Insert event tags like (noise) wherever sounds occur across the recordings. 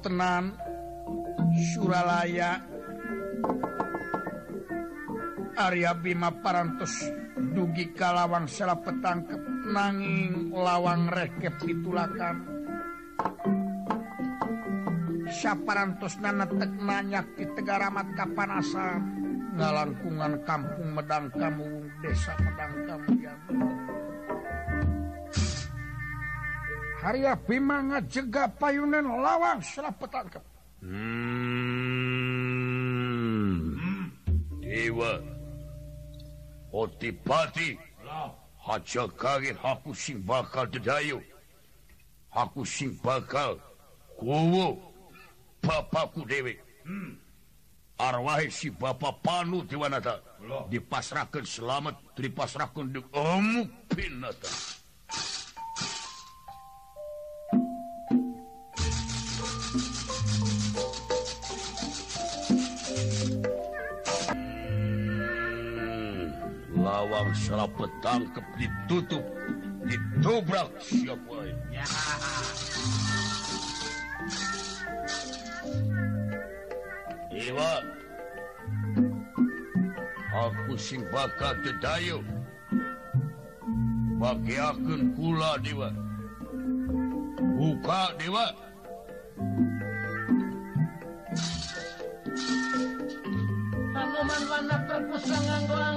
tenan Suralaya Arya Bima Parantos dugi kalawang salah petangkep nanging lawang rekep ditulakan. Saparantos nana teknanya di Tegaramat Kapanasan ngalangkungan kampung Medang kamu desa Medang kamu yang Harya Bima ngajega payunan lawang selepetan petangkep. Hmm. Dewa. Otipati. Haja kaget aku sing bakal dedayo. Aku sing bakal kuwo bapakku dewe. Hmm. Arwah si bapak panu tiwanata dipasrahkan selamat dipasrahkan di omuk pinata. Lawang salah petangkep ditutup ditobrak siapa ini? Dewa aku sing bakal dedayo bagiakeun kula dewa buka dewa Hanuman wana perpusang nganggo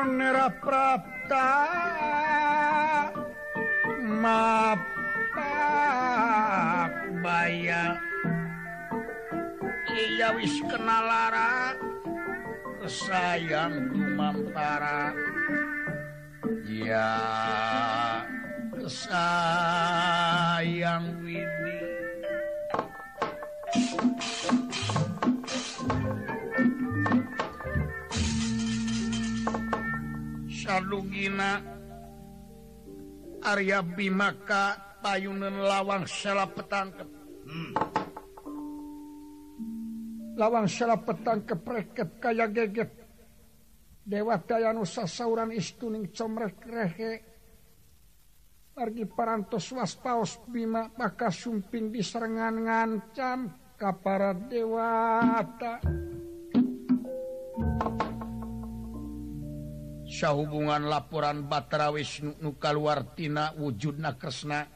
Genera Prapta Mapak bayang Iya wis kenal lara sayang dumantara ya sayang dugina Arya Bimaka payunan lawang sela petangkep hmm. lawang sela petangkep reket kaya geget Dewa daya nusa sauran istuning comrek rehe Argi parantos waspaos bima maka sumping diserengan ngancam kapara dewata. sahhubungan laporan Batara Wisnu Nukaluartina wujudna Kresna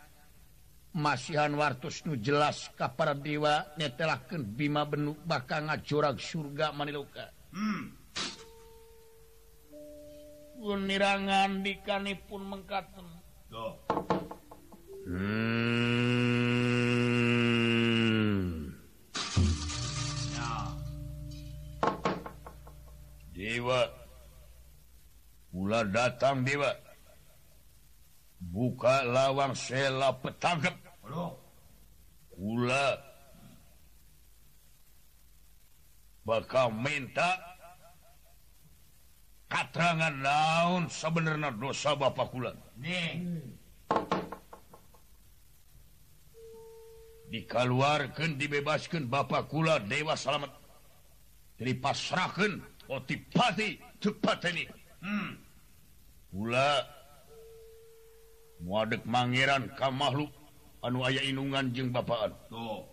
masihan wartus nu jelas kapar dewa netelaken Bima benuk bakal ngajorag surga maniluka punirangan hmm. dikanipun mengkaten hmm. ulah datang Dewa buka lawang sela petangkap. Ula bakal minta katerangan daun sebenarnya dosa Bapak Kulan dikaluarkan dibebaskan Bapak Kula Dewa Slamet dari pasrahkan otipati tepateni hmm. pula. Muadek Mangeran ka makhluk anu aya inungan jeung bapaan. Oh.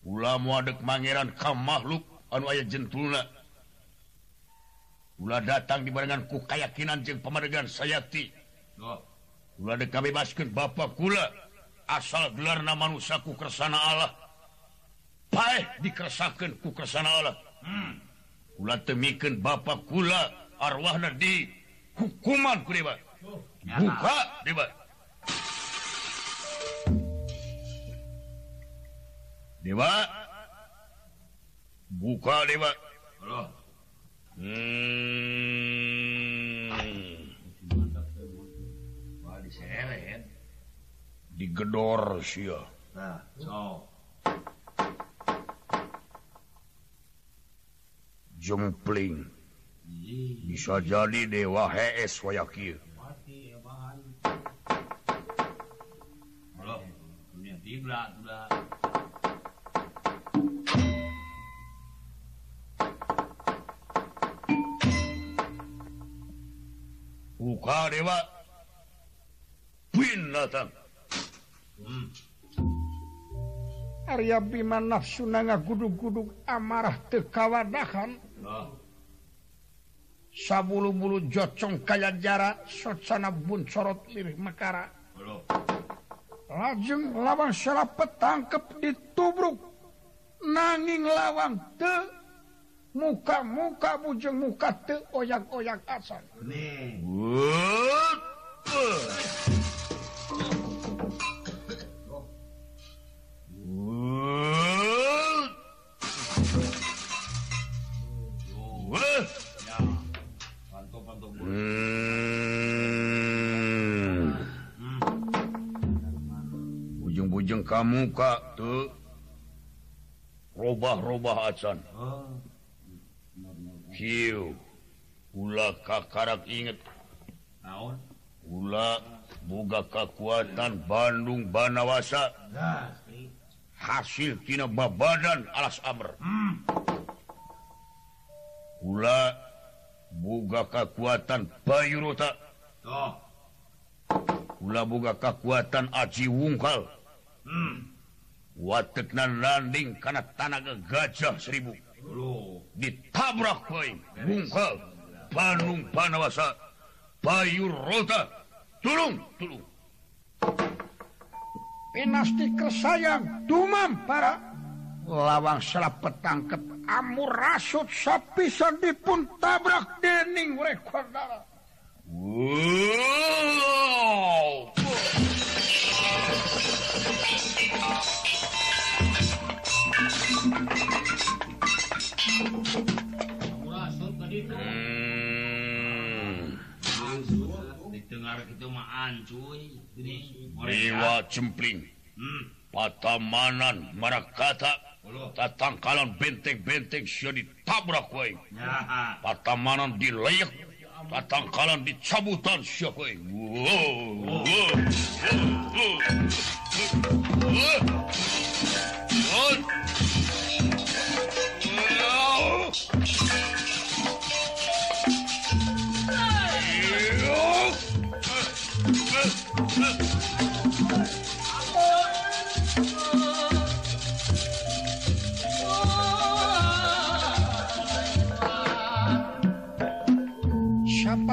pula muadek Mangeran ka makhluk anu aya jentulna. Pula datang dibarengan ku keyakinan jeung pamadegan sayati. Oh. pula kabebaskeun Bapak kula. Asal gelarna nama ku kersana Allah. Paeh dikersahkan ku kersana Allah. Hmm. kula temikeun Bapak kula arwahna di hukuman ku dewa buka dewa dewa buka dewa hmm. digedor sia nah, so. jumpling bisa jadi dewa HS wayakir buka dewa. Win datang Arya Bima nafsu nanga gudug-gudug amarah tekawadahan sabulu-bulu jocong kalian jarak sosanabun sorot lirih Mekara lajeng lawang serap petangkep ditubruk. Nanging lawang te muka-muka bujeng muka te oyak-oyak asal Nih. kamu Kak tuh robah-robah acan gula kakarak inget pula boga kekuatan Bandung Banawasa. Hasil tina babadan alas Amr. Pula boga kekuatan Bayuruta pula buga kekuatan Aji Wungkal. Wateknan landing karena tanaga gajah seribu. Ditabrak poin bungkal Bandung Panawasa Bayu Rota tulung tulung. Pinasti kesayang dumam para. Lawang serap petangkep amur rasut sapisan dipun tabrak dening rekorda Wow cempling. Patamanan marakata. Tatangkalan benteng-benteng si ditabrak wa patamanan dilayak tatangkalan dicabutan siapa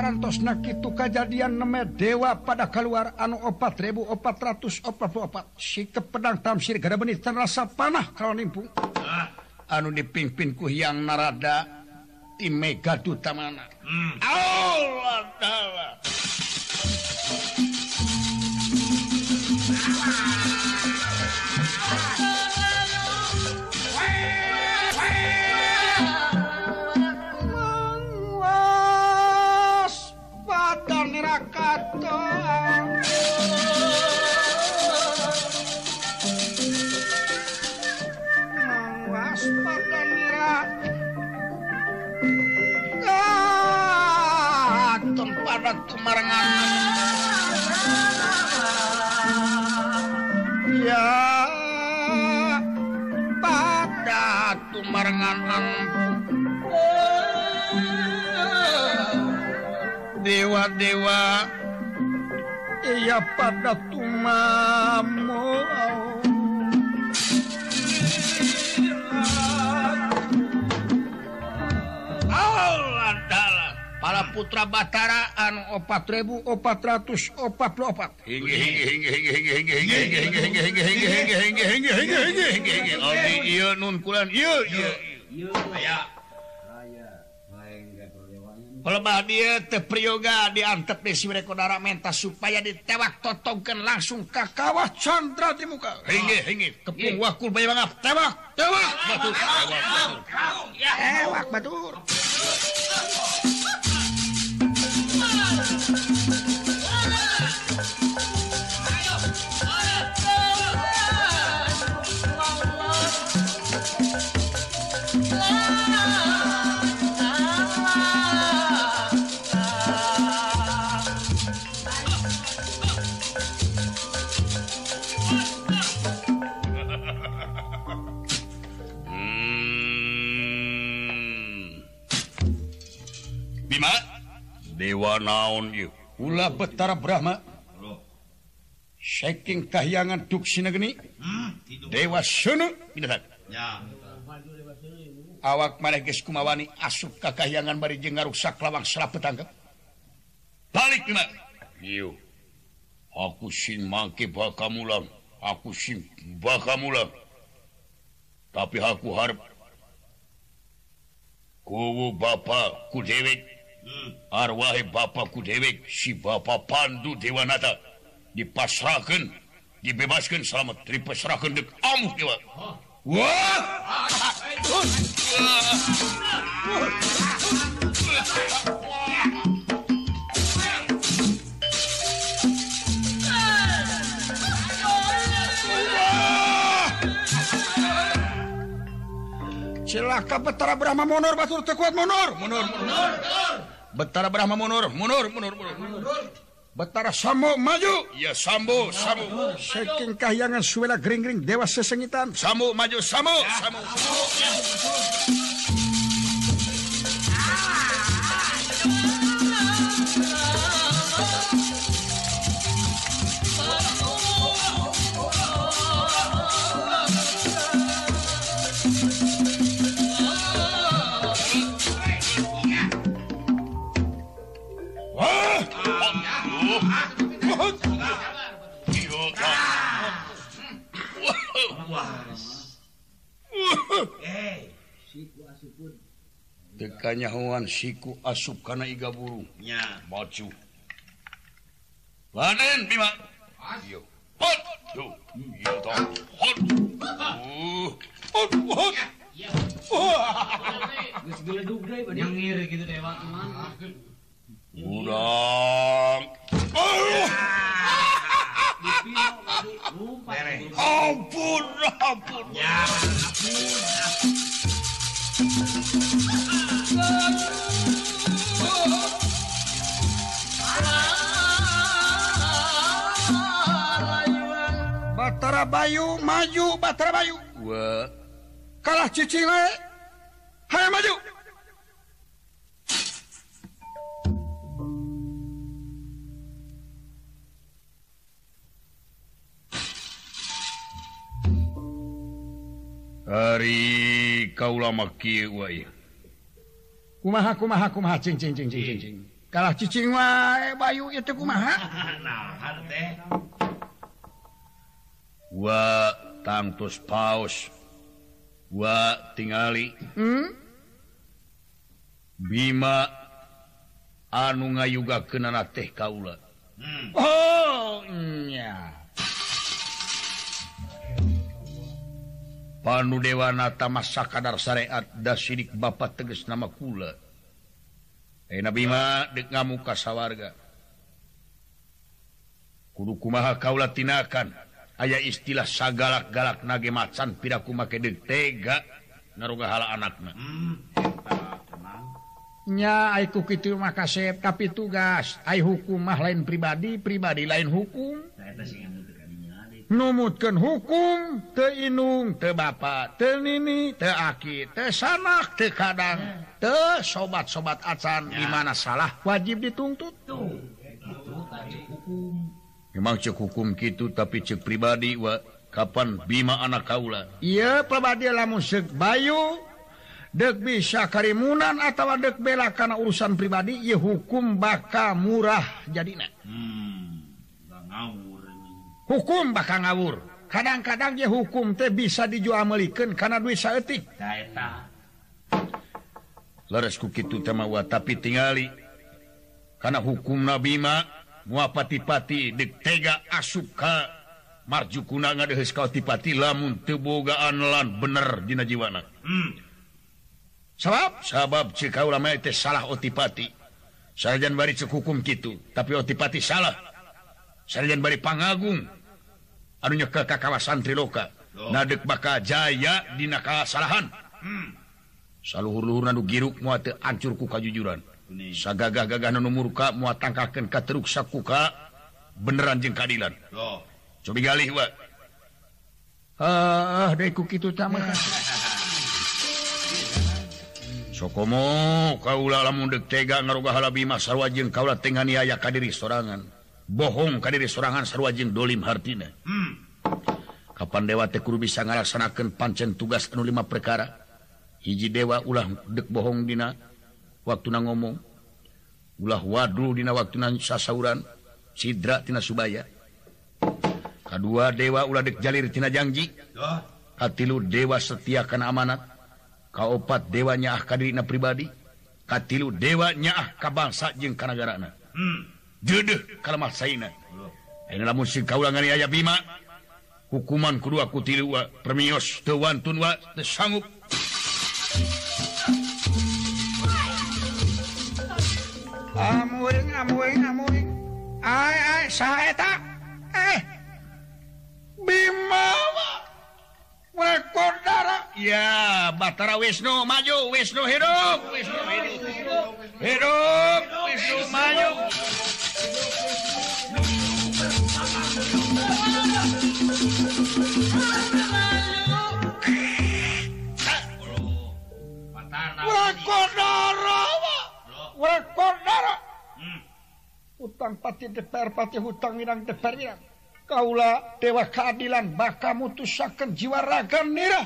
ngarantos nakitu kejadian neme dewa pada keluar anu opat ribu opat ratus opat puluh opat. Si kepedang tamsir gara benih terasa panah kalau nimpung ah. anu dipimpin ku yang narada ti mega dutamana hmm. Allah Allah. dewa-dewa ia pada tumamu para putra Bataraan opat ribu opat ratus opat puluh opat. Iya nun kulan iya iya peryoga diantep di si rekodara menta supaya ditewak totongkan langsung ke kawah Chandra di muka. Hingi hingi kepung wakul bayi banget tewak tewak. Batur. Tewak batur. naon Ulah Betara Brahma Shaking kahyangan duksi negeni hmm, Dewa Sunu Awak manegis kumawani asup ka kahyangan bari jeung ngarusak lawang selap petangkep. Balik dina. Ieu. Aku sing mangke baka mulang. Aku sing baka mulang. Tapi aku harap kuwu bapa ku dewek Mm. arwah Bapakku dewek si Bapak Pandu Dewanata. Dipasrahkan dibebaskan selamat dipasrahkan dek amuh dewa. Wah! Celaka Betara Brahma Monor Batur Tekuat Monor Monor. Monor, monor. Betara Brahma Monor, Monor, Monor, Monor. Betara Sambo maju. Ya sambo sambo Saking kahyangan suwela gring-gring dewa sesengitan. Sambo maju sambo sambo tekanyawan siku asup kana iga burungnya macu. Laden bima. Ayo. Hot. Yo. Dong. Hot. Uh. Hot hot. (laughs) Geus geledug deui badi. Ngir kitu dewa aman. Urang. Ampun, ampun. Ya, ampun. Batara Bayu maju Batara Bayu. Wah Kalah cicing we. Hayo maju. Hari kaulama kumaha kumaha kumaha. Cing cing cing cing cing cing. Kalah cicing wae eh, bayu itu kumaha? (laughs) Nah teh. Wa tangtus paus wa tingali. Hmm? bima anu ngayuga kenana teh kaula. Hmm. oh nya. panu Dewanata masa kadar syariat da sidik Bapak teges nama kula. Eh, e Nabima dek ngamuka sawarga. Kudu kumaha kaula tinakan aya istilah sagalak-galak nage macan piraku make deuk tega naruga hala anakna. Nya aiku kitu mah kasep tapi tugas. Ai hukum mah lain pribadi pribadi lain hukum. numutkan hukum teinung te nini, tenini teaki teu sanak te kadang te sobat-sobat acan. Di mana salah? Wajib dituntut. Memang cek hukum gitu tapi cek pribadi wa. Kapan Bima anak Kaula Iya lamun musik Bayu. Dek bisa karimunan atau dek bela karena urusan pribadi ya hukum bakal murah jadina. hmm, hukum bakal ngawur. Kadang-kadang dia hukum teh bisa dijual dijualmelikken karena duit sayatik leresku gitu temawa tapi tinggali karena hukum Nabima muapati-pati ditega asuka marju kuna ngadeheskautipati lamun tebogaan lan bener dina jiwana. Hmm. sabab? Sabab cikau lama teh salah otipati. Sarjan bari cek hukum gitu tapi otipati salah. Salian bari pangagung. Anunya ke kawasan Triloka nadek baka Jaya dina kasalahan. Hmm. saluhur-luhur nanu giruk muat ancur ku kajujuran. Sagagah gagah nanu murka muat tangkakeun ka teruk sakuka beneran jeung keadilan. Cobi galih wa ah deku kitu tamah (laughs) Sokomo kaula lamun dek tega ngaroga halabi masarwa jeung kaula tengani niaya ka diri sorangan. bohong ka diri sorangan sarua jeung dolim hartina. Hmm. Kapan dewa tekuru bisa ngalaksanakeun pancen tugas anu lima perkara? Hiji dewa ulah dek bohong dina waktu na ngomong ulah wadul dina waktu na sasauran sidra tina subaya. Kadua dewa ulah dek jalir tina janji katilu dewa setia kana amanat. Kaopat dewanya ah kadiri na pribadi. Katilu dewanya ah kabangsa jeung ka nagarana. Hmm. jedeh kalau masaina ini eh, lah musik kau langgani ayah bima hukuman kedua kutilu wa permios tewan tun wa tersanggup. Amuing amuing amuing ay ay saeta eh bima rekor darah. Ya batara wisnu maju wisnu hidup. Wisnu hidup. Hidup wisnu maju. hidup. Utang pati deper, pati hutang minang deper minang. Kaulah dewa keadilan bakal mutusakan jiwa raga nira.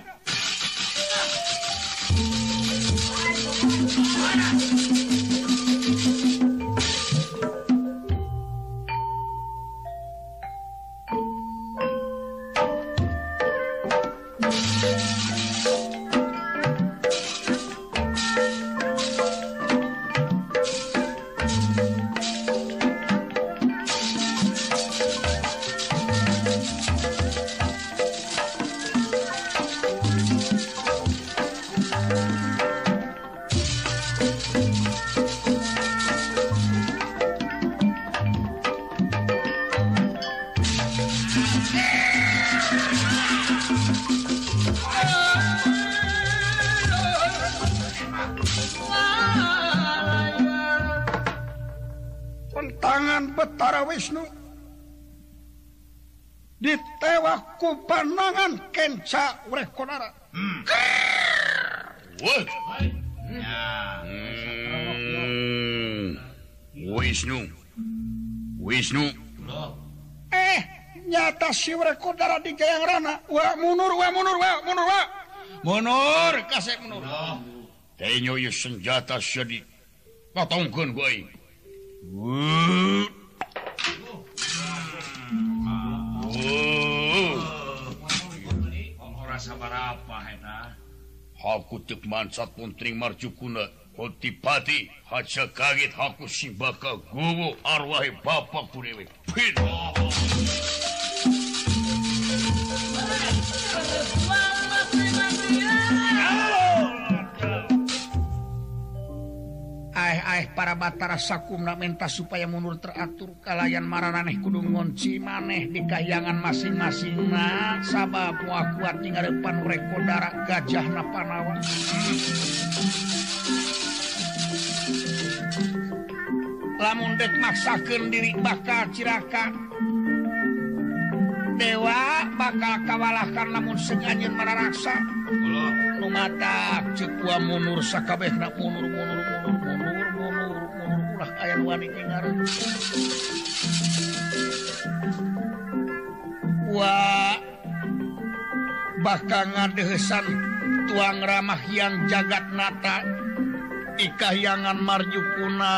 Betara Wisnu. Ditewaku panangan Kenca oleh Kodara hmm. Wisnu. Wisnu. Eh nyata si Kodara di Jayang Rana. Wa munur wa munur wa munur wa. Munur kasih munur. Tenyo senjata sedih patongkan gue Wuh. Hakucekmansatpuntring marcunapati kaget haku si bakal gubu arwah Bapak Purwi Aeh para Batara Sakumna menta supaya mundur teratur kalayan maraneh kudu ngonci maneh di kahyangan masing-masing na. Sabab mua kuat di ngarepan reko darak gajah napanawa lamun dek maksakan diri bakal ciraka dewa bakal kawalahkan lamun sengajen meraraksa nu mata cekua munur sakabeh na munur munur munur. Aya nu wani ngaran wa bakal ngadehesan tuang ramah yang jagat nata ikahyangan marjukuna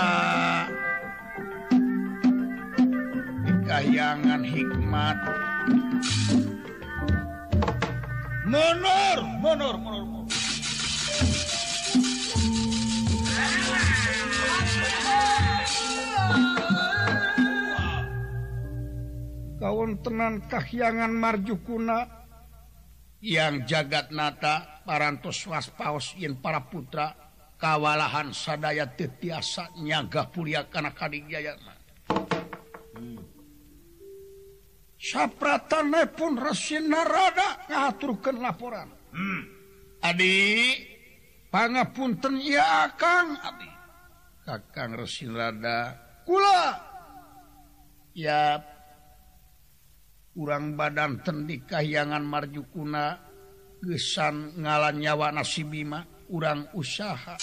ikahyangan hikmat. Munur munur munur munur kawontenan kahyangan marjukuna. Yang jagat nata parantos waspaos yen para putra kawalahan sadaya tetiasa nyaga pulia kana kadigaya hmm. sapratane pun resin narada ngaturkeun laporan. Hmm. adi pangapunten ya akang adi. Kakang resin rada kula! Ya urang badan tendik kahyangan marjukuna gesan ngalan nyawa nasibima urang usaha.